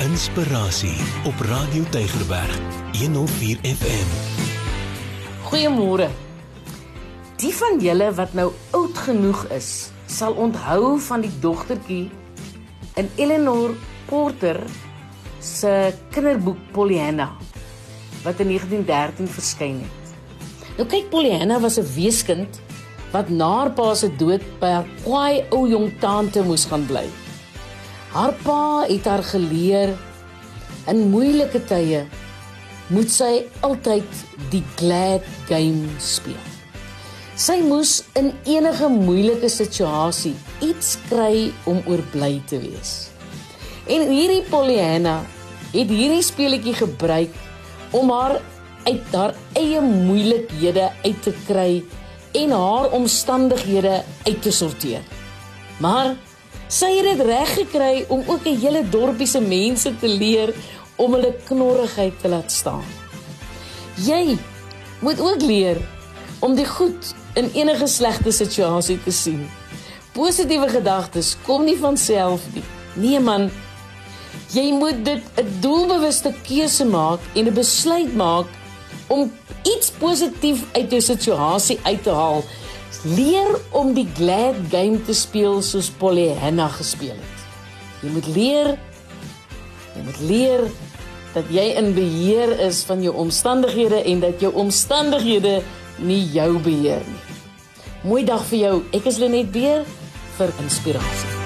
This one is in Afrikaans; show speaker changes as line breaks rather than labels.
Inspirasie op Radio Tygerberg 104 FM.
Goeiemôre. Die van julle wat nou oud genoeg is, sal onthou van die dogtertjie in Eleanor Porter se kinderboek Pollyanna wat in 1913 verskyn het. Nou kyk Pollyanna was 'n weeskind wat na haar pa se dood by haar kwaai ou jong tante moes gaan bly. Haar pa het haar geleer in moeilike tye moet sy altyd die glad game speel. Sy moes in enige moeilike situasie iets kry om oorbly te wees. En hierdie Pollyanna het hierdie speletjie gebruik om haar uit haar eie moeilikhede uit te kry en haar omstandighede uit te sorteer. Maar sy het dit reg gekry om ook 'n hele dorpie se mense te leer om hulle knorrigheid te laat staan. Jy moet ook leer om die goed in enige slegte situasie te sien. Positiewe gedagtes kom nie van self nie. Nee man, jy moet dit 'n doelbewuste keuse maak en 'n besluit maak om iets positief uit jou situasie uit te haal. Leer om die glad game te speel soos Pollyanna gespeel het. Jy moet leer jy moet leer dat jy in beheer is van jou omstandighede en dat jou omstandighede nie jou beheer nie. Mooi dag vir jou. Ek is Lenet Beer vir inspirasie.